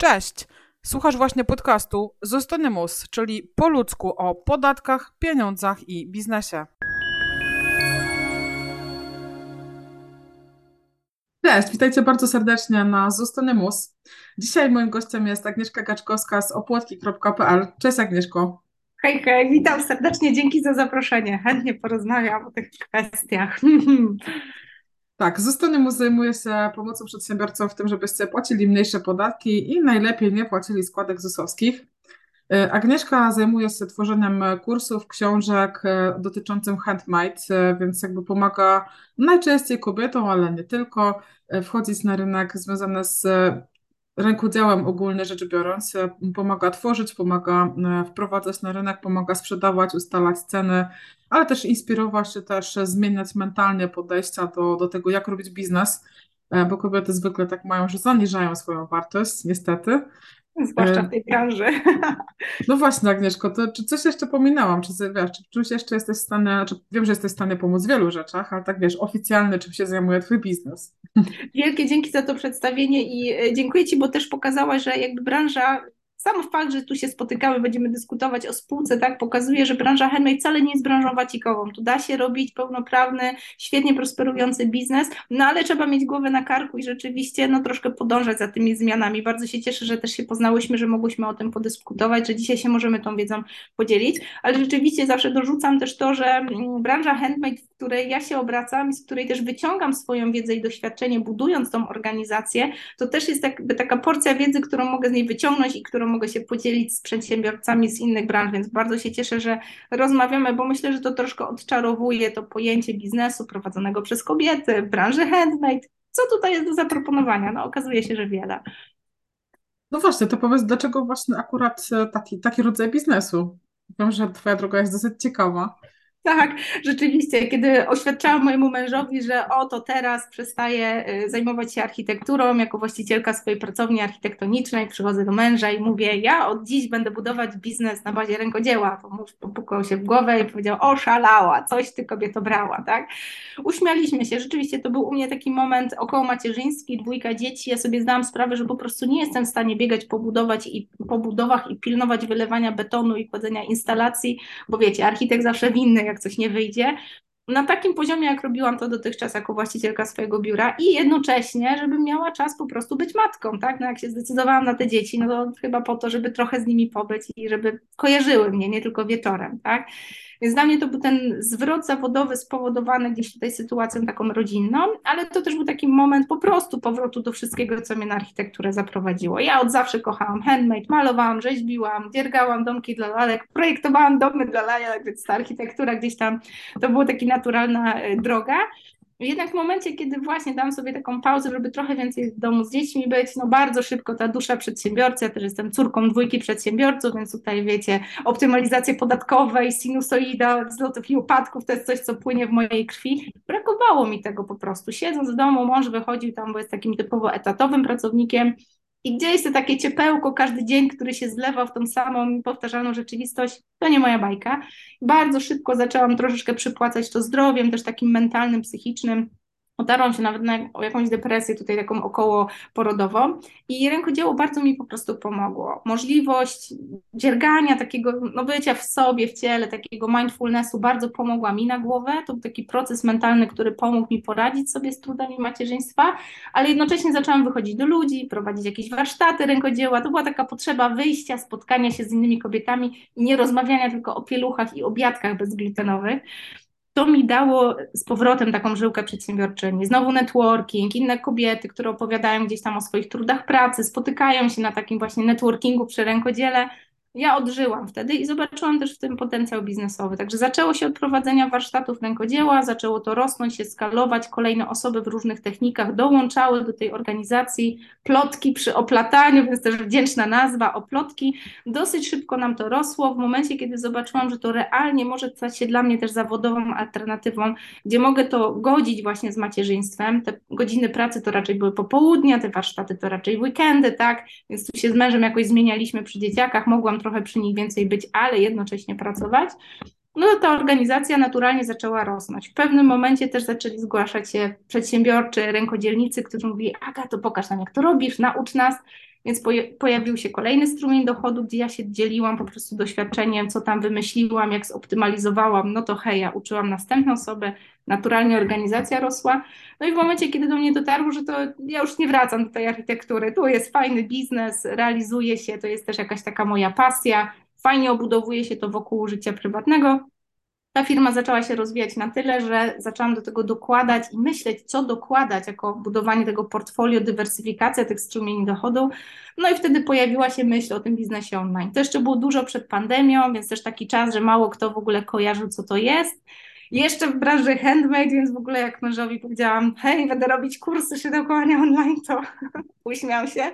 Cześć! Słuchasz właśnie podcastu Zostanymus, czyli po ludzku o podatkach, pieniądzach i biznesie. Cześć, witajcie bardzo serdecznie na Zostanymus. Dzisiaj moim gościem jest Agnieszka Gaczkowska z opłotki.pl. Cześć Agnieszko. Hej, hej, witam serdecznie, dzięki za zaproszenie. Chętnie porozmawiam o tych kwestiach. Tak, Zostanymus zajmuje się pomocą przedsiębiorcom w tym, żebyście płacili mniejsze podatki i najlepiej nie płacili składek ZUS-owskich. E, Agnieszka zajmuje się tworzeniem kursów, książek e, dotyczących handmade, e, więc jakby pomaga najczęściej kobietom, ale nie tylko, wchodzić na rynek związany z rękodziełem ogólnie rzecz biorąc. Pomaga tworzyć, pomaga wprowadzać na rynek, pomaga sprzedawać, ustalać ceny, ale też inspirować się, też zmieniać mentalnie podejścia do, do tego, jak robić biznes, bo kobiety zwykle tak mają, że zaniżają swoją wartość, niestety. Zwłaszcza w tej branży. No właśnie, Agnieszko, to czy coś jeszcze pominęłam? Czy, wiesz, czy czymś jeszcze jesteś w stanie, czy wiem, że jesteś w stanie pomóc w wielu rzeczach, ale tak wiesz, oficjalnie czym się zajmuje Twój biznes? Wielkie dzięki za to przedstawienie i e, dziękuję Ci, bo też pokazałaś, że jakby branża sam fakt, że tu się spotykamy, będziemy dyskutować o spółce, tak, pokazuje, że branża handmade wcale nie jest branżą wacikową. Tu da się robić pełnoprawny, świetnie prosperujący biznes, no ale trzeba mieć głowę na karku i rzeczywiście no troszkę podążać za tymi zmianami. Bardzo się cieszę, że też się poznałyśmy, że mogłyśmy o tym podyskutować, że dzisiaj się możemy tą wiedzą podzielić, ale rzeczywiście zawsze dorzucam też to, że mm, branża handmade, w której ja się obracam i z której też wyciągam swoją wiedzę i doświadczenie, budując tą organizację, to też jest jakby taka porcja wiedzy, którą mogę z niej wyciągnąć i którą mogę się podzielić z przedsiębiorcami z innych branż, więc bardzo się cieszę, że rozmawiamy, bo myślę, że to troszkę odczarowuje to pojęcie biznesu prowadzonego przez kobiety, branży handmade. Co tutaj jest do zaproponowania? No okazuje się, że wiele. No właśnie, to powiedz, dlaczego właśnie akurat e, taki, taki rodzaj biznesu? Wiem, że Twoja droga jest dosyć ciekawa. Tak, rzeczywiście, kiedy oświadczałam mojemu mężowi, że oto teraz przestaję y, zajmować się architekturą jako właścicielka swojej pracowni architektonicznej, przychodzę do męża i mówię, ja od dziś będę budować biznes na bazie rękodzieła, to mąż popukał się w głowę i powiedział, o szalała, coś ty kobieto brała, tak? Uśmialiśmy się, rzeczywiście to był u mnie taki moment około macierzyński, dwójka dzieci, ja sobie zdałam sprawę, że po prostu nie jestem w stanie biegać po, budować i, po budowach i pilnować wylewania betonu i kładzenia instalacji, bo wiecie, architekt zawsze winny, jak coś nie wyjdzie. Na takim poziomie, jak robiłam to dotychczas jako właścicielka swojego biura i jednocześnie, żebym miała czas po prostu być matką, tak? No jak się zdecydowałam na te dzieci, no to chyba po to, żeby trochę z nimi pobyć i żeby kojarzyły mnie, nie tylko wieczorem, tak? Więc dla mnie to był ten zwrot zawodowy spowodowany gdzieś tutaj sytuacją taką rodzinną, ale to też był taki moment po prostu powrotu do wszystkiego, co mnie na architekturę zaprowadziło. Ja od zawsze kochałam handmade, malowałam, rzeźbiłam, dziergałam domki dla lalek, projektowałam domy dla lalek, więc ta architektura gdzieś tam, to była taka naturalna e, droga. Jednak w momencie, kiedy właśnie dam sobie taką pauzę, żeby trochę więcej w domu z dziećmi być, no bardzo szybko ta dusza przedsiębiorcy, ja też jestem córką dwójki przedsiębiorców, więc tutaj wiecie, optymalizacje podatkowe i sinusoida, wzlotów i upadków, to jest coś, co płynie w mojej krwi. Brakowało mi tego po prostu. Siedząc w domu, mąż wychodził tam, bo jest takim typowo etatowym pracownikiem, i gdzie jest to takie ciepełko każdy dzień, który się zlewa w tą samą powtarzalną rzeczywistość, to nie moja bajka. Bardzo szybko zaczęłam troszeczkę przypłacać to zdrowiem, też takim mentalnym, psychicznym. Otarłam się nawet na jakąś depresję tutaj taką około porodową i rękodzieło bardzo mi po prostu pomogło. Możliwość dziergania takiego, no bycia w sobie, w ciele, takiego mindfulnessu bardzo pomogła mi na głowę. To był taki proces mentalny, który pomógł mi poradzić sobie z trudami macierzyństwa, ale jednocześnie zaczęłam wychodzić do ludzi, prowadzić jakieś warsztaty rękodzieła. To była taka potrzeba wyjścia, spotkania się z innymi kobietami i nie rozmawiania tylko o pieluchach i obiadkach bezglutenowych to mi dało z powrotem taką żyłkę przedsiębiorczyni. Znowu networking, inne kobiety, które opowiadają gdzieś tam o swoich trudach pracy, spotykają się na takim właśnie networkingu przy rękodziele ja odżyłam wtedy i zobaczyłam też w tym potencjał biznesowy. Także zaczęło się od prowadzenia warsztatów rękodzieła, zaczęło to rosnąć, się skalować. Kolejne osoby w różnych technikach dołączały do tej organizacji. Plotki przy oplataniu, więc też wdzięczna nazwa, oplotki. Dosyć szybko nam to rosło. W momencie, kiedy zobaczyłam, że to realnie może stać się dla mnie też zawodową alternatywą, gdzie mogę to godzić właśnie z macierzyństwem. Te godziny pracy to raczej były popołudnia, te warsztaty to raczej weekendy, tak? Więc tu się z mężem jakoś zmienialiśmy przy dzieciakach. Mogłam trochę przy nich więcej być, ale jednocześnie pracować, no to ta organizacja naturalnie zaczęła rosnąć. W pewnym momencie też zaczęli zgłaszać się przedsiębiorczy, rękodzielnicy, którzy mówili, Aga, to pokaż nam jak to robisz, naucz nas. Więc pojawił się kolejny strumień dochodu, gdzie ja się dzieliłam po prostu doświadczeniem, co tam wymyśliłam, jak zoptymalizowałam. No to hej, ja uczyłam następną osobę, naturalnie organizacja rosła. No i w momencie, kiedy do mnie dotarło, że to ja już nie wracam do tej architektury, tu jest fajny biznes, realizuje się, to jest też jakaś taka moja pasja, fajnie obudowuje się to wokół życia prywatnego, ta firma zaczęła się rozwijać na tyle, że zaczęłam do tego dokładać i myśleć, co dokładać jako budowanie tego portfolio, dywersyfikacja tych strumieni dochodu. No i wtedy pojawiła się myśl o tym biznesie online. To jeszcze było dużo przed pandemią, więc też taki czas, że mało kto w ogóle kojarzył, co to jest. Jeszcze w branży handmade, więc w ogóle jak mężowi powiedziałam, hej, będę robić kursy szydełkowania online, to uśmiał się.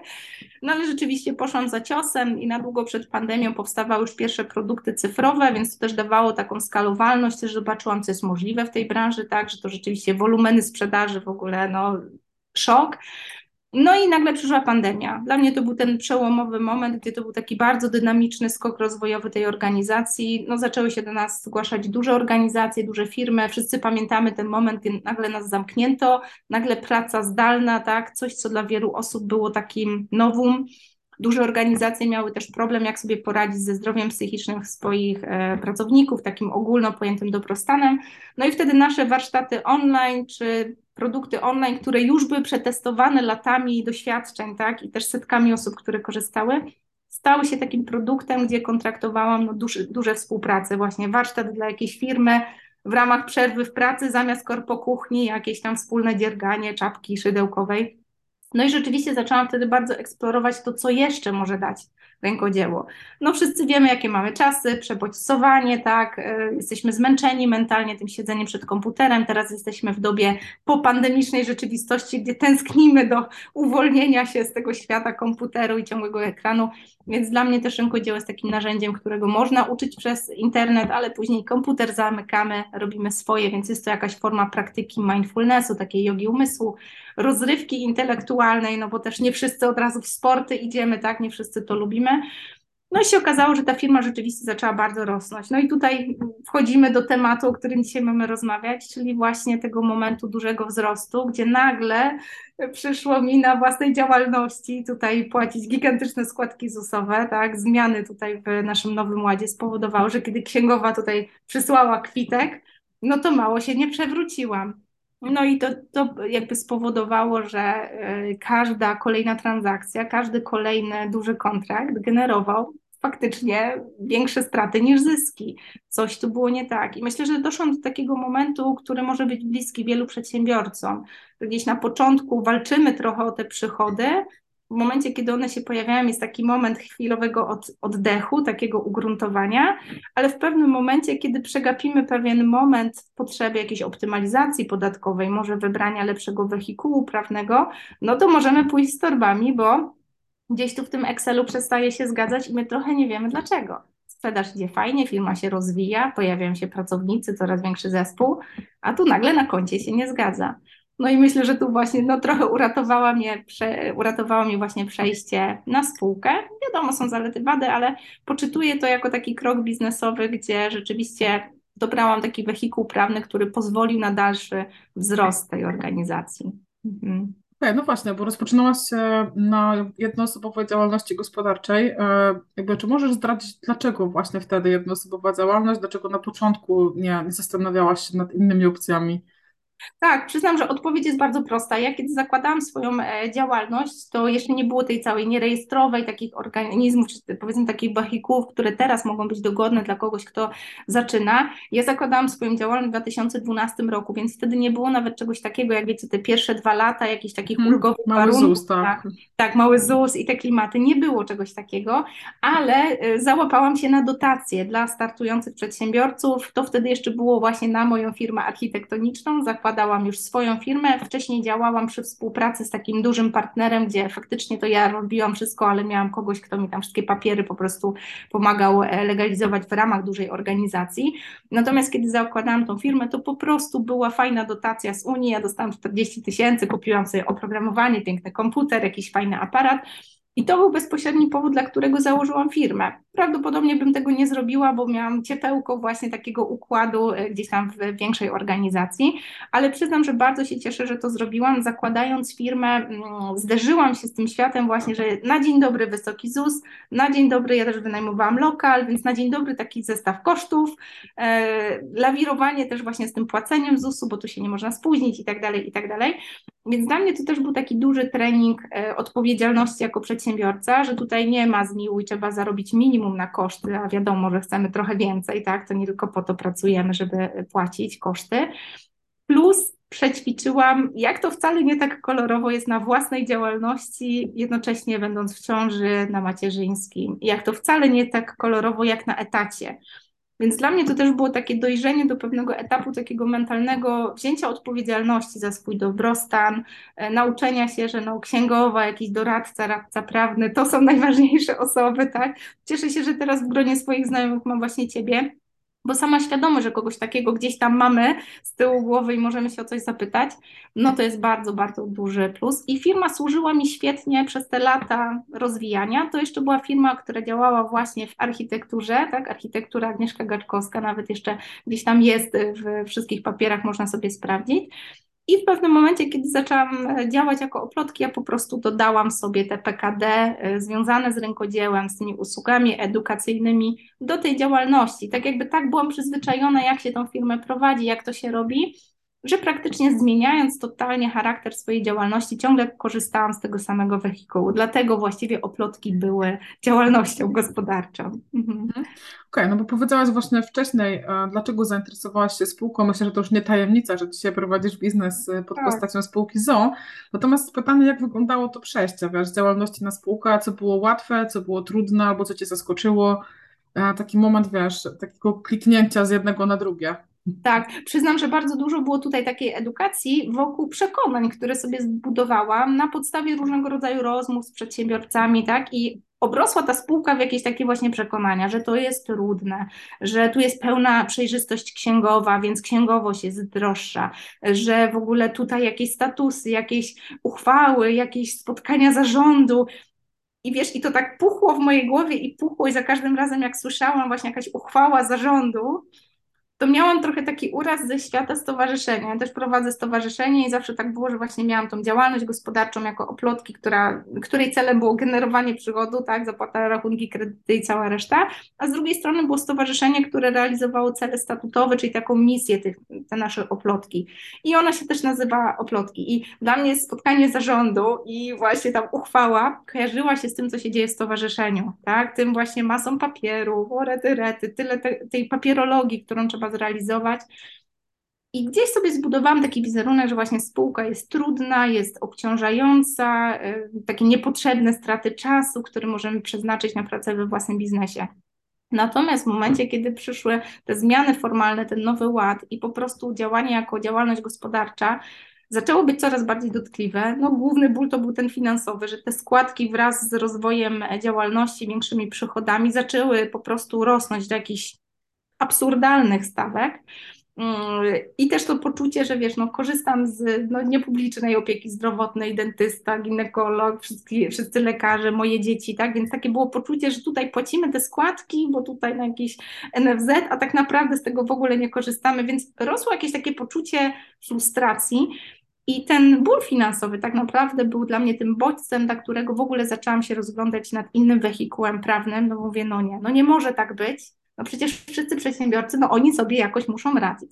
No ale rzeczywiście poszłam za ciosem i na długo przed pandemią powstawały już pierwsze produkty cyfrowe, więc to też dawało taką skalowalność, też zobaczyłam, co jest możliwe w tej branży, tak, że to rzeczywiście wolumeny sprzedaży w ogóle, no szok. No i nagle przyszła pandemia. Dla mnie to był ten przełomowy moment, gdzie to był taki bardzo dynamiczny skok rozwojowy tej organizacji. No, zaczęły się do nas zgłaszać duże organizacje, duże firmy. Wszyscy pamiętamy ten moment, kiedy nagle nas zamknięto, nagle praca zdalna, tak, coś, co dla wielu osób było takim nowum. Duże organizacje miały też problem, jak sobie poradzić ze zdrowiem psychicznym swoich e, pracowników, takim ogólno pojętym dobrostanem. No i wtedy nasze warsztaty online czy produkty online, które już były przetestowane latami doświadczeń, tak, i też setkami osób, które korzystały, stały się takim produktem, gdzie kontraktowałam no, duże, duże współprace, właśnie warsztat dla jakiejś firmy, w ramach przerwy w pracy zamiast korpo kuchni jakieś tam wspólne dzierganie czapki szydełkowej. No i rzeczywiście zaczęłam wtedy bardzo eksplorować to, co jeszcze może dać rękodzieło. No wszyscy wiemy, jakie mamy czasy, przebodźcowanie, tak, e, jesteśmy zmęczeni mentalnie tym siedzeniem przed komputerem, teraz jesteśmy w dobie popandemicznej rzeczywistości, gdzie tęsknimy do uwolnienia się z tego świata komputeru i ciągłego ekranu, więc dla mnie też rękodzieło jest takim narzędziem, którego można uczyć przez internet, ale później komputer zamykamy, robimy swoje, więc jest to jakaś forma praktyki mindfulnessu, takiej jogi umysłu, rozrywki intelektualnej, no bo też nie wszyscy od razu w sporty idziemy, tak, nie wszyscy to lubimy. No i się okazało, że ta firma rzeczywiście zaczęła bardzo rosnąć. No i tutaj wchodzimy do tematu, o którym dzisiaj mamy rozmawiać, czyli właśnie tego momentu dużego wzrostu, gdzie nagle przyszło mi na własnej działalności tutaj płacić gigantyczne składki ZUS-owe, tak, zmiany tutaj w naszym nowym ładzie spowodowały, że kiedy księgowa tutaj przysłała kwitek, no to mało się nie przewróciłam. No i to, to jakby spowodowało, że y, każda kolejna transakcja, każdy kolejny duży kontrakt generował faktycznie większe straty niż zyski. Coś tu było nie tak. I myślę, że doszłam do takiego momentu, który może być bliski wielu przedsiębiorcom. Gdzieś na początku walczymy trochę o te przychody, w momencie, kiedy one się pojawiają, jest taki moment chwilowego od, oddechu, takiego ugruntowania, ale w pewnym momencie, kiedy przegapimy pewien moment potrzeby jakiejś optymalizacji podatkowej, może wybrania lepszego wehikułu prawnego, no to możemy pójść z torbami, bo gdzieś tu w tym Excelu przestaje się zgadzać i my trochę nie wiemy dlaczego. Sprzedaż idzie fajnie, firma się rozwija, pojawiają się pracownicy, coraz większy zespół, a tu nagle na koncie się nie zgadza. No i myślę, że tu właśnie no, trochę uratowała mnie, prze, uratowała mnie właśnie przejście na spółkę. Wiadomo, są zalety, wady, ale poczytuję to jako taki krok biznesowy, gdzie rzeczywiście dobrałam taki wehikuł prawny, który pozwolił na dalszy wzrost tej organizacji. Mhm. Okay, no właśnie, bo rozpoczynałaś się na jednoosobowej działalności gospodarczej. E, jakby, czy możesz zdradzić, dlaczego właśnie wtedy jednoosobowa działalność, dlaczego na początku nie, nie zastanawiałaś się nad innymi opcjami? Tak, przyznam, że odpowiedź jest bardzo prosta. Ja kiedy zakładałam swoją e, działalność, to jeszcze nie było tej całej nierejestrowej takich organizmów, czy powiedzmy takich bachików, które teraz mogą być dogodne dla kogoś, kto zaczyna. Ja zakładałam swoją działalność w 2012 roku, więc wtedy nie było nawet czegoś takiego, jak wiecie, te pierwsze dwa lata, jakichś takich hmm, ulgowych mały warunków. ZUS, tak. tak. Tak, mały ZUS i te klimaty. Nie było czegoś takiego, ale e, załapałam się na dotacje dla startujących przedsiębiorców. To wtedy jeszcze było właśnie na moją firmę architektoniczną. Zakładałam zakładałam już swoją firmę. Wcześniej działałam przy współpracy z takim dużym partnerem, gdzie faktycznie to ja robiłam wszystko, ale miałam kogoś, kto mi tam wszystkie papiery po prostu pomagał e, legalizować w ramach dużej organizacji. Natomiast kiedy zakładałam tą firmę, to po prostu była fajna dotacja z Unii. Ja dostałam 40 tysięcy, kupiłam sobie oprogramowanie, piękny komputer, jakiś fajny aparat. I to był bezpośredni powód, dla którego założyłam firmę. prawdopodobnie bym tego nie zrobiła, bo miałam ciepełko właśnie takiego układu e, gdzieś tam w większej organizacji, ale przyznam, że bardzo się cieszę, że to zrobiłam. Zakładając firmę, mm, zderzyłam się z tym światem właśnie, że na dzień dobry wysoki ZUS, na dzień dobry ja też wynajmowałam lokal, więc na dzień dobry taki zestaw kosztów, e, lawirowanie też właśnie z tym płaceniem ZUS-u, bo tu się nie można spóźnić i tak dalej, i tak dalej. Więc dla mnie to też był taki duży trening e, odpowiedzialności jako przedsiębiorca, że tutaj nie ma zmiłuj, trzeba zarobić minimum na koszty, a wiadomo, że chcemy trochę więcej, tak? To nie tylko po to pracujemy, żeby płacić koszty. Plus przećwiczyłam, jak to wcale nie tak kolorowo jest na własnej działalności, jednocześnie będąc w ciąży na macierzyńskim. Jak to wcale nie tak kolorowo jak na etacie. Więc dla mnie to też było takie dojrzenie do pewnego etapu takiego mentalnego wzięcia odpowiedzialności za swój dobrostan, e, nauczenia się, że no, księgowa, jakiś doradca, radca prawny to są najważniejsze osoby, tak? Cieszę się, że teraz w gronie swoich znajomych mam właśnie Ciebie, bo sama świadomość, że kogoś takiego gdzieś tam mamy z tyłu głowy i możemy się o coś zapytać, no to jest bardzo, bardzo duży plus. I firma służyła mi świetnie przez te lata rozwijania. To jeszcze była firma, która działała właśnie w architekturze, tak? Architektura Agnieszka Gaczkowska, nawet jeszcze gdzieś tam jest w wszystkich papierach, można sobie sprawdzić. I w pewnym momencie, kiedy zaczęłam e, działać jako oplotki, ja po prostu dodałam sobie te PKD e, związane z rękodziełem, z tymi usługami edukacyjnymi do tej działalności. Tak jakby tak byłam przyzwyczajona, jak się tą firmę prowadzi, jak to się robi, że praktycznie zmieniając totalnie charakter swojej działalności, ciągle korzystałam z tego samego wehikułu. Dlatego właściwie oplotki były działalnością gospodarczą. Mhm. mhm. Okej, okay, no bo powiedziałaś właśnie wcześniej, dlaczego zainteresowałaś się spółką. Myślę, że to już nie tajemnica, że dzisiaj prowadzisz biznes e, pod tak. postacią spółki ZO. Natomiast pytanie, jak wyglądało to przejście, wiesz, z działalności na spółkę, co było łatwe, co było trudne, albo co cię zaskoczyło? E, taki moment, wiesz, takiego kliknięcia z jednego na drugie. Tak, przyznam, że bardzo dużo było tutaj takiej edukacji wokół przekonań, które sobie zbudowałam na podstawie różnego rodzaju rozmów z przedsiębiorcami, tak? I obrosła ta spółka w jakieś takie właśnie przekonania, że to jest trudne, że tu jest pełna przejrzystość księgowa, więc księgowość jest droższa, że w ogóle tutaj jakieś statusy, jakieś uchwały, jakieś spotkania zarządu, i wiesz, i to tak puchło w mojej głowie i puchło i za każdym razem, jak słyszałam właśnie jakaś uchwała zarządu, to miałam trochę taki uraz ze świata stowarzyszenia. Ja też prowadzę stowarzyszenie i zawsze tak było, że właśnie miałam tą działalność gospodarczą jako oplotki, która, której celem było generowanie przychodu, tak, zapłata rachunki, kredyty i cała reszta, a z drugiej strony było stowarzyszenie, które realizowało cele statutowe, czyli taką misję tych, te nasze oplotki. I ona się też nazywa oplotki. I dla mnie spotkanie zarządu i właśnie tam uchwała kojarzyła się z tym, co się dzieje w stowarzyszeniu, tak, tym właśnie masą papieru, rety, rety, tyle te, tej papierologii, którą trzeba trzeba zrealizować. I gdzieś sobie zbudowałam taki wizerunek, że właśnie spółka jest trudna, jest obciążająca, y, takie niepotrzebne straty czasu, które możemy przeznaczyć na pracę we własnym biznesie. Natomiast w momencie, kiedy przyszły te zmiany formalne, ten nowy ład i po prostu działanie jako działalność gospodarcza, zaczęło być coraz bardziej dotkliwe. No, główny ból to był ten finansowy, że te składki wraz z rozwojem działalności, większymi przychodami zaczęły po prostu rosnąć do jakichś absurdalnych stawek. Mm, I też to poczucie, że wiesz, no, korzystam z no, niepublicznej opieki zdrowotnej, dentysta, ginekolog, wszyscy, wszyscy lekarze, moje dzieci, tak? Więc takie było poczucie, że tutaj płacimy te składki, bo tutaj na jakiś NFZ, a tak naprawdę z tego w ogóle nie korzystamy, więc rosło jakieś takie poczucie frustracji. I ten ból finansowy tak naprawdę był dla mnie tym bodźcem, dla którego w ogóle zaczęłam się rozglądać nad innym wehikułem prawnym. No mówię, no nie, no nie może tak być no przecież wszyscy przedsiębiorcy, no oni sobie jakoś muszą radzić.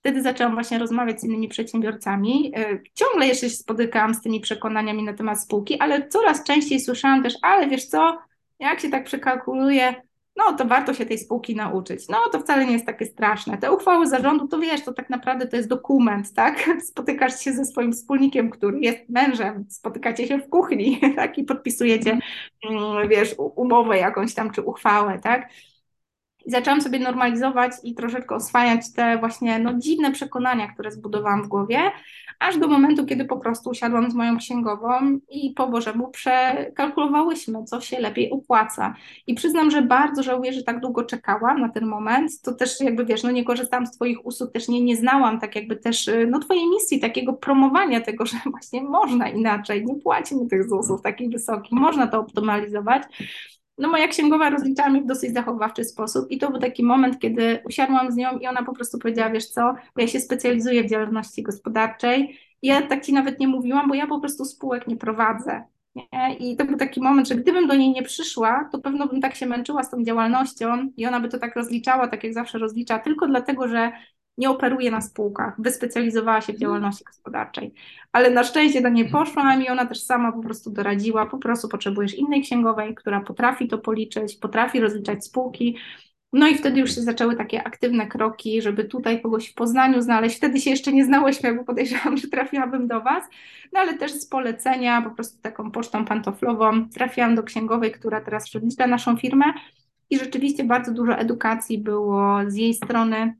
Wtedy zaczęłam właśnie rozmawiać z innymi przedsiębiorcami. E, ciągle jeszcze się spotykałam z tymi przekonaniami na temat spółki, ale coraz częściej słyszałam też, ale wiesz co, jak się tak przekalkuluje, no to warto się tej spółki nauczyć. No to wcale nie jest takie straszne. Te uchwały zarządu, to wiesz, to tak naprawdę to jest dokument, tak? Spotykasz się ze swoim wspólnikiem, który jest mężem, spotykacie się w kuchni, tak? I podpisujecie, mm, wiesz, umowę jakąś tam, czy uchwałę, tak? I zaczęłam sobie normalizować i troszeczkę oswajać te właśnie no, dziwne przekonania, które zbudowałam w głowie, aż do momentu, kiedy po prostu usiadłam z moją księgową i po Bożemu przekalkulowałyśmy, co się lepiej opłaca. I przyznam, że bardzo żałuję, że tak długo czekałam na ten moment. To też jakby wiesz, no nie korzystałam z Twoich usług, też nie, nie znałam tak jakby też no Twojej misji, takiego promowania tego, że właśnie można inaczej, nie płacimy tych ZUS-ów takich wysokich, można to optymalizować. No moja księgowa rozliczała mnie w dosyć zachowawczy sposób i to był taki moment, kiedy usiadłam z nią i ona po prostu powiedziała, wiesz co, ja się specjalizuję w działalności gospodarczej i ja tak ci nawet nie mówiłam, bo ja po prostu spółek nie prowadzę. Nie? I to był taki moment, że gdybym do niej nie przyszła, to pewno bym tak się męczyła z tą działalnością i ona by to tak rozliczała, tak jak zawsze rozlicza, tylko dlatego, że nie operuje na spółkach, wyspecjalizowała się w działalności gospodarczej. Ale na szczęście do niej poszłam i ona też sama po prostu doradziła, po prostu potrzebujesz innej księgowej, która potrafi to policzyć, potrafi rozliczać spółki. No i wtedy już się zaczęły takie aktywne kroki, żeby tutaj kogoś w Poznaniu znaleźć. Wtedy się jeszcze nie znałyśmy, bo podejrzewam, że trafiłabym do Was, no ale też z polecenia, po prostu taką pocztą pantoflową trafiłam do księgowej, która teraz rozlicza naszą firmę i rzeczywiście bardzo dużo edukacji było z jej strony,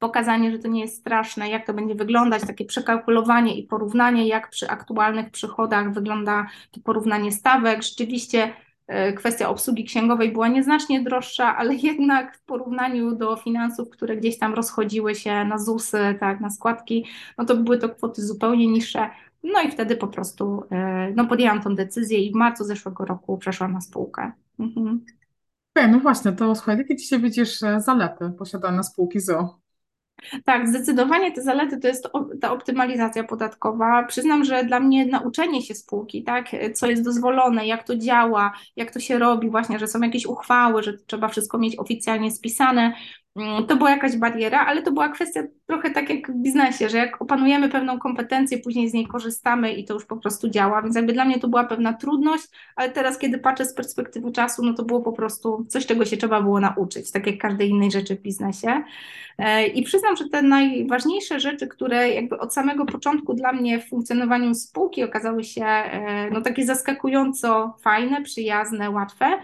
pokazanie, że to nie jest straszne, jak to będzie wyglądać, takie przekalkulowanie i porównanie, jak przy aktualnych przychodach wygląda to porównanie stawek. Rzeczywiście e, kwestia obsługi księgowej była nieznacznie droższa, ale jednak w porównaniu do finansów, które gdzieś tam rozchodziły się na ZUSy, tak, na składki, no to były to kwoty zupełnie niższe. No i wtedy po prostu e, no, podjęłam tą decyzję i w marcu zeszłego roku przeszłam na spółkę. Mhm. Okay, no właśnie, to słuchaj, jakie dzisiaj widzisz e, zalety posiadania spółki ZO? Tak, zdecydowanie te zalety to jest ta optymalizacja podatkowa. Przyznam, że dla mnie nauczenie się spółki, tak, co jest dozwolone, jak to działa, jak to się robi, właśnie, że są jakieś uchwały, że trzeba wszystko mieć oficjalnie spisane, to była jakaś bariera, ale to była kwestia trochę tak jak w biznesie, że jak opanujemy pewną kompetencję, później z niej korzystamy i to już po prostu działa. Więc jakby dla mnie to była pewna trudność, ale teraz, kiedy patrzę z perspektywy czasu, no to było po prostu coś, czego się trzeba było nauczyć, tak jak każdej innej rzeczy w biznesie. E, I przyznam, że te najważniejsze rzeczy, które jakby od samego początku dla mnie w funkcjonowaniu spółki okazały się e, no takie zaskakująco fajne, przyjazne, łatwe,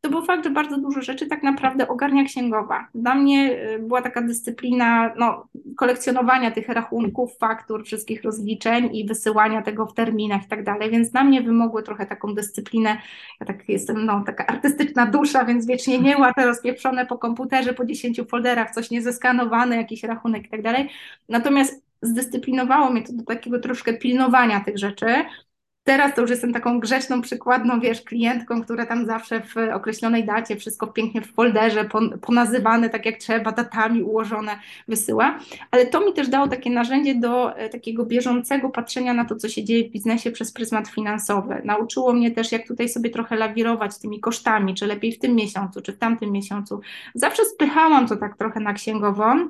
to był fakt, że bardzo dużo rzeczy tak naprawdę ogarnia księgowa. Dla mnie y, była taka dyscyplina no, kolekcjonowania tych rachunków, faktur, wszystkich rozliczeń i wysyłania tego w terminach i tak dalej, więc dla mnie wymogły trochę taką dyscyplinę. Ja tak jestem no, taka artystyczna dusza, więc wiecznie nie łapę rozpieprzone po komputerze, po 10 folderach, coś niezeskanowane, jakiś rachunek i tak dalej. Natomiast zdyscyplinowało mnie to do takiego troszkę pilnowania tych rzeczy, Teraz to już jestem taką grzeczną, przykładną, wiesz, klientką, która tam zawsze w określonej dacie wszystko pięknie w folderze, ponazywane tak jak trzeba, datami ułożone wysyła, ale to mi też dało takie narzędzie do e, takiego bieżącego patrzenia na to, co się dzieje w biznesie przez pryzmat finansowy. Nauczyło mnie też, jak tutaj sobie trochę lawirować tymi kosztami, czy lepiej w tym miesiącu, czy w tamtym miesiącu. Zawsze spychałam to tak trochę na księgową,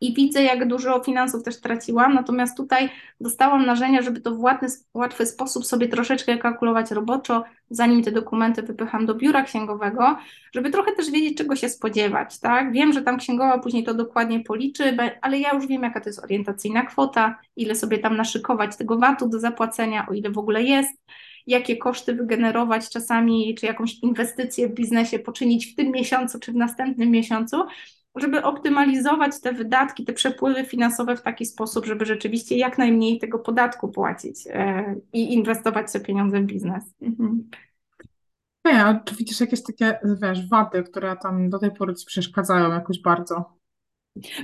i widzę, jak dużo finansów też traciłam, natomiast tutaj dostałam narzędzia, żeby to w łatwy, łatwy sposób sobie troszeczkę kalkulować roboczo, zanim te dokumenty wypycham do biura księgowego, żeby trochę też wiedzieć, czego się spodziewać, tak? Wiem, że tam księgowa później to dokładnie policzy, ale ja już wiem, jaka to jest orientacyjna kwota, ile sobie tam naszykować tego VAT-u do zapłacenia, o ile w ogóle jest, jakie koszty wygenerować czasami, czy jakąś inwestycję w biznesie poczynić w tym miesiącu, czy w następnym miesiącu, żeby optymalizować te wydatki, te przepływy finansowe w taki sposób, żeby rzeczywiście jak najmniej tego podatku płacić e, i inwestować te pieniądze w biznes. Mhm. a czy widzisz jakieś takie, wiesz, wady, które tam do tej pory ci przeszkadzają jakoś bardzo?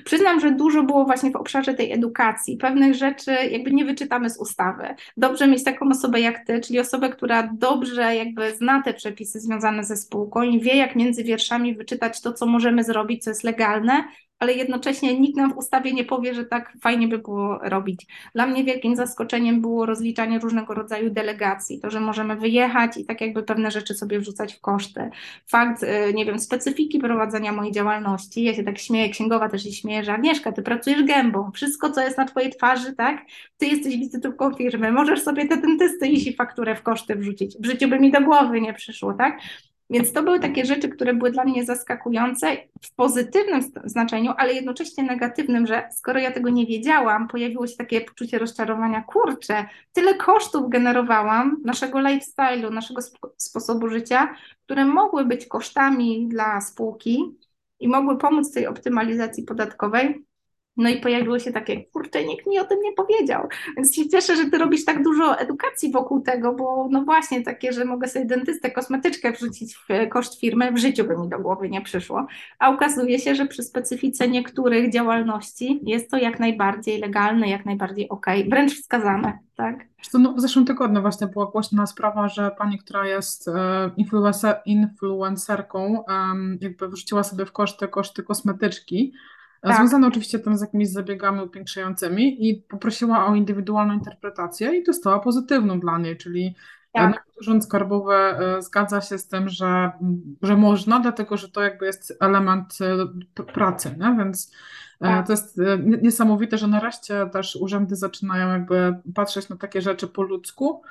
Przyznam, że dużo było właśnie w obszarze tej edukacji. Pewnych rzeczy jakby nie wyczytamy z ustawy. Dobrze mieć taką osobę jak ty, czyli osobę, która dobrze jakby zna te przepisy związane ze spółką i wie, jak między wierszami wyczytać to, co możemy zrobić, co jest legalne, ale jednocześnie nikt nam w ustawie nie powie, że tak fajnie by było robić. Dla mnie wielkim zaskoczeniem było rozliczanie różnego rodzaju delegacji, to, że możemy wyjechać i tak jakby pewne rzeczy sobie wrzucać w koszty. Fakt, y, nie wiem, specyfiki prowadzenia mojej działalności, ja się tak śmieję, księgowa też się śmieje, że Agnieszka, ty pracujesz gębą, wszystko, co jest na twojej twarzy, tak, ty jesteś wizytówką firmy, możesz sobie te dentysty i fakturę w koszty wrzucić. W życiu by mi do głowy nie przyszło, tak? Więc to były takie rzeczy, które były dla mnie zaskakujące w pozytywnym znaczeniu, ale jednocześnie negatywnym, że skoro ja tego nie wiedziałam, pojawiło się takie poczucie rozczarowania, kurczę, tyle kosztów generowałam naszego lifestyle'u, naszego sp sposobu życia, które mogły być kosztami dla spółki i mogły pomóc tej optymalizacji podatkowej, No i pojawiło się takie, kurczę, nikt mi o tym nie powiedział. Więc się cieszę, że ty robisz tak dużo edukacji wokół tego, bo no właśnie takie, że mogę sobie dentystę, kosmetyczkę wrzucić w koszt firmy, w życiu by mi do głowy nie przyszło. A okazuje się, że przy specyfice niektórych działalności jest to jak najbardziej legalne, jak najbardziej okej, okay, wręcz wskazane, tak? No, w zeszłym tygodniu właśnie była głośna sprawa, że pani, która jest e, influencer, influencerką, jakby wrzuciła sobie w koszty koszty kosmetyczki, tak. Związane oczywiście tam z jakimiś zabiegami upiększającymi i poprosiła o indywidualną interpretację i dostała pozytywną dla niej, czyli e, tak. Urząd Skarbowy e, zgadza się z tym, że, że można, dlatego że to jakby jest element e, pracy, nie? więc tak. to jest niesamowite, że nareszcie też urzędy zaczynają jakby patrzeć na takie rzeczy po ludzku,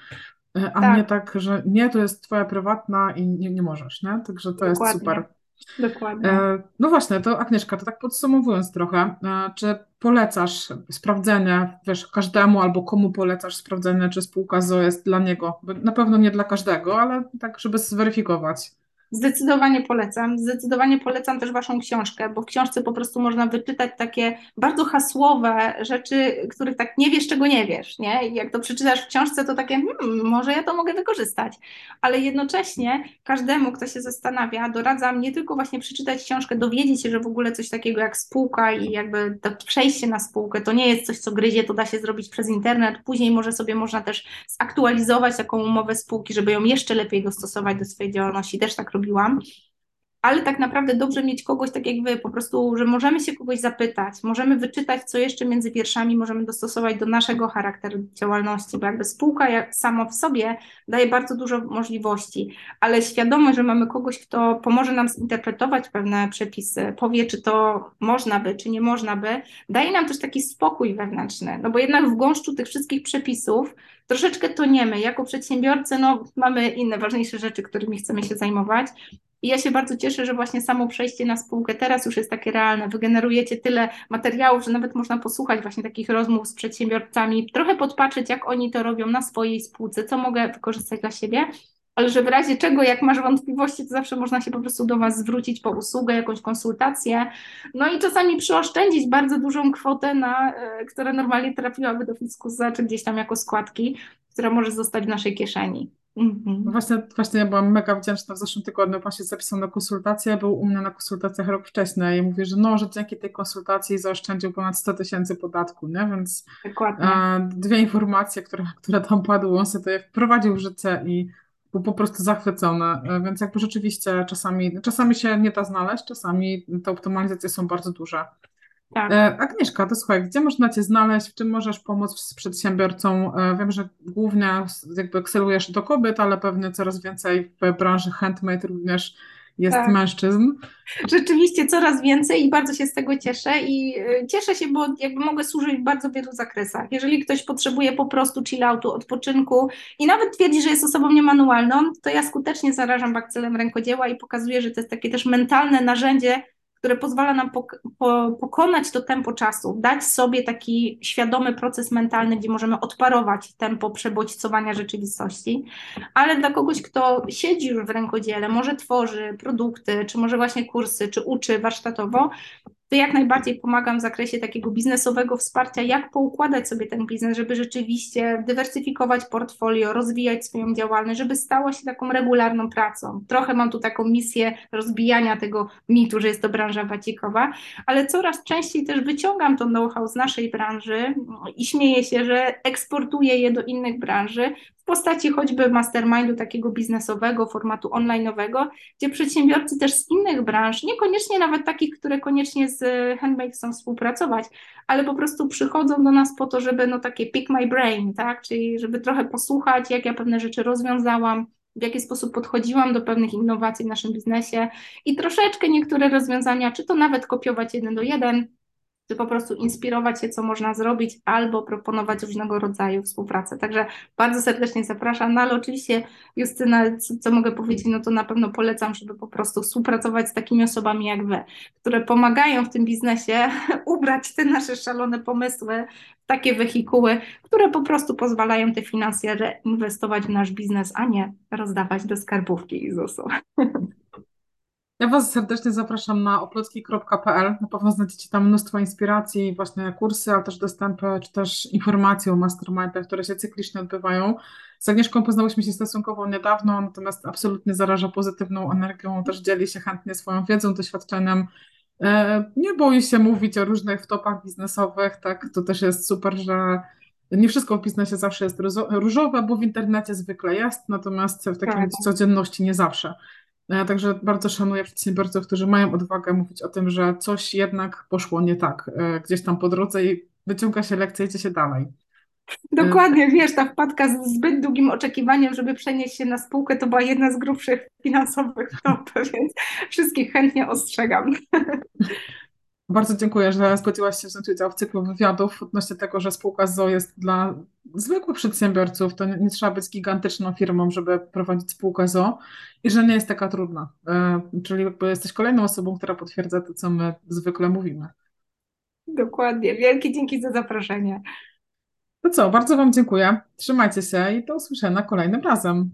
a tak. nie tak, że nie, to jest twoja prywatna i nie, nie możesz, nie? Także to Dokładnie. jest super. Dokładnie. E, no właśnie, to Agnieszka, to tak podsumowując trochę, e, czy polecasz sprawdzenie, wiesz, każdemu albo komu polecasz sprawdzenie, czy spółka ZO jest dla niego? Na pewno nie dla każdego, ale tak, żeby zweryfikować. Zdecydowanie polecam. Zdecydowanie polecam też Waszą książkę, bo w książce po prostu można wyczytać takie bardzo hasłowe rzeczy, których tak nie wiesz, czego nie wiesz. Nie? I jak to przeczytasz w książce, to takie, hmm, może ja to mogę wykorzystać. Ale jednocześnie każdemu, kto się zastanawia, doradzam nie tylko właśnie przeczytać książkę, dowiedzieć się, że w ogóle coś takiego jak spółka i jakby to przejście na spółkę to nie jest coś, co gryzie, to da się zrobić przez internet. Później może sobie można też zaktualizować taką umowę spółki, żeby ją jeszcze lepiej dostosować do swojej działalności. Też tak robiłam, ale tak naprawdę dobrze mieć kogoś tak jak wy, po prostu, że możemy się kogoś zapytać, możemy wyczytać, co jeszcze między wierszami możemy dostosować do naszego charakteru działalności, bo jakby spółka jak w sobie daje bardzo dużo możliwości, ale świadomość, że mamy kogoś, kto pomoże nam zinterpretować pewne przepisy, powie, czy to można by, czy nie można by, daje nam też taki spokój wewnętrzny, no bo jednak w gąszczu tych wszystkich przepisów troszeczkę toniemy. Jako przedsiębiorcy no, mamy inne ważniejsze rzeczy, którymi chcemy się zajmować. I ja się bardzo cieszę, że właśnie samo przejście na spółkę teraz już jest takie realne. Wygenerujecie tyle materiałów, że nawet można posłuchać właśnie takich rozmów z przedsiębiorcami, trochę podpatrzeć, jak oni to robią na swojej spółce, co mogę wykorzystać dla siebie ale że w razie czego, jak masz wątpliwości, to zawsze można się po prostu do Was zwrócić po usługę, jakąś konsultację. No i czasami przyoszczędzić bardzo dużą kwotę, na, e, która normalnie trafiłaby do fiskusa, czy gdzieś tam jako składki, która może zostać w naszej kieszeni. Mhm. No właśnie, właśnie ja byłam mega wdzięczna w zeszłym tygodniu, pan się zapisał na konsultację, był u mnie na konsultacjach rok wcześniej i mówi, że no, że dzięki tej konsultacji zaoszczędził ponad 100 tysięcy podatku, nie? Więc e, dwie informacje, które, które tam padły, on sobie to wprowadził w życie i był po prostu zachwycony, e, więc jakby rzeczywiście czasami, czasami się nie da znaleźć, czasami te optymalizacje są bardzo duże. Tak. E, Agnieszka, to słuchaj, gdzie można Cię znaleźć, w czym możesz pomóc z przedsiębiorcą? E, wiem, że głównie jakby ekscelujesz do kobiet, ale pewnie coraz więcej w branży handmade również jest tak. mężczyzn. Rzeczywiście coraz więcej i bardzo się z tego cieszę i e, cieszę się, bo jakby mogę służyć w bardzo wielu zakresach. Jeżeli ktoś potrzebuje po prostu chilloutu, odpoczynku i nawet twierdzi, że jest osobą niemanualną, to ja skutecznie zarażam bakcelem rękodzieła i pokazuję, że to jest takie też mentalne narzędzie które pozwala nam pok po pokonać to tempo czasu, dać sobie taki świadomy proces mentalny, gdzie możemy odparować tempo przebodźcowania rzeczywistości, ale dla kogoś, kto siedzi już w rękodziele, może tworzy produkty, czy może właśnie kursy, czy uczy warsztatowo, to jak najbardziej pomagam w zakresie takiego biznesowego wsparcia, jak poukładać sobie ten biznes, żeby rzeczywiście dywersyfikować portfolio, rozwijać swoją działalność, żeby stała się taką regularną pracą. Trochę mam tu taką misję rozbijania tego mitu, że jest to branża wacikowa, ale coraz częściej też wyciągam to know-how z naszej branży i śmieję się, że eksportuję je do innych branży, postaci choćby mastermindu takiego biznesowego, formatu online'owego, gdzie przedsiębiorcy też z innych branż, niekoniecznie nawet takich, które koniecznie z Handmade chcą współpracować, ale po prostu przychodzą do nas po to, żeby no takie pick my brain, tak, czyli żeby trochę posłuchać, jak ja pewne rzeczy rozwiązałam, w jaki sposób podchodziłam do pewnych innowacji w naszym biznesie i troszeczkę niektóre rozwiązania, czy to nawet kopiować jeden do jeden, czy po prostu inspirować się, co można zrobić, albo proponować różnego rodzaju współpracę. Także bardzo serdecznie zapraszam. No ale oczywiście, Justyna, co, co, mogę powiedzieć, no to na pewno polecam, żeby po prostu współpracować z takimi osobami jak Wy, które pomagają w tym biznesie ubrać te nasze szalone pomysły w takie wehikuły, które po prostu pozwalają te finanse reinwestować w nasz biznes, a nie rozdawać do skarbówki i ZUS-u. Ja Was serdecznie zapraszam na oplotki.pl. Na pewno znajdziecie tam mnóstwo inspiracji, właśnie kursy, ale też dostępy, czy też informacje o mastermindach, które się cyklicznie odbywają. Z Agnieszką poznałyśmy się stosunkowo niedawno, natomiast absolutnie zaraża pozytywną energią, też dzieli się chętnie swoją wiedzą, doświadczeniem. E, Nie boi się mówić o różnych wtopach biznesowych, tak, to też jest super, że nie wszystko w biznesie zawsze jest różowe, bo w internecie zwykle jest, natomiast w takiej Tak. codzienności nie zawsze. Ja także bardzo szanuję przedsiębiorców, którzy mają odwagę mówić o tym, że coś jednak poszło nie tak e, gdzieś tam po drodze i wyciąga się lekcje i idzie się dalej. Dokładnie, wiesz, ta wpadka z zbyt długim oczekiwaniem, żeby przenieść się na spółkę, to była jedna z grubszych finansowych wtop, więc wszystkich chętnie ostrzegam. Bardzo dziękuję, że zgodziłaś się wziąć udział w cyklu wywiadów odnośnie tego, że spółka ZO jest dla zwykłych przedsiębiorców. To nie, nie trzeba być gigantyczną firmą, żeby prowadzić spółkę ZO i że nie jest taka trudna. E, Czyli jakby jesteś kolejną osobą, która potwierdza to, co my zwykle mówimy. Dokładnie. Wielkie dzięki za zaproszenie. To co, bardzo Wam dziękuję. Trzymajcie się i do usłyszenia kolejnym razem.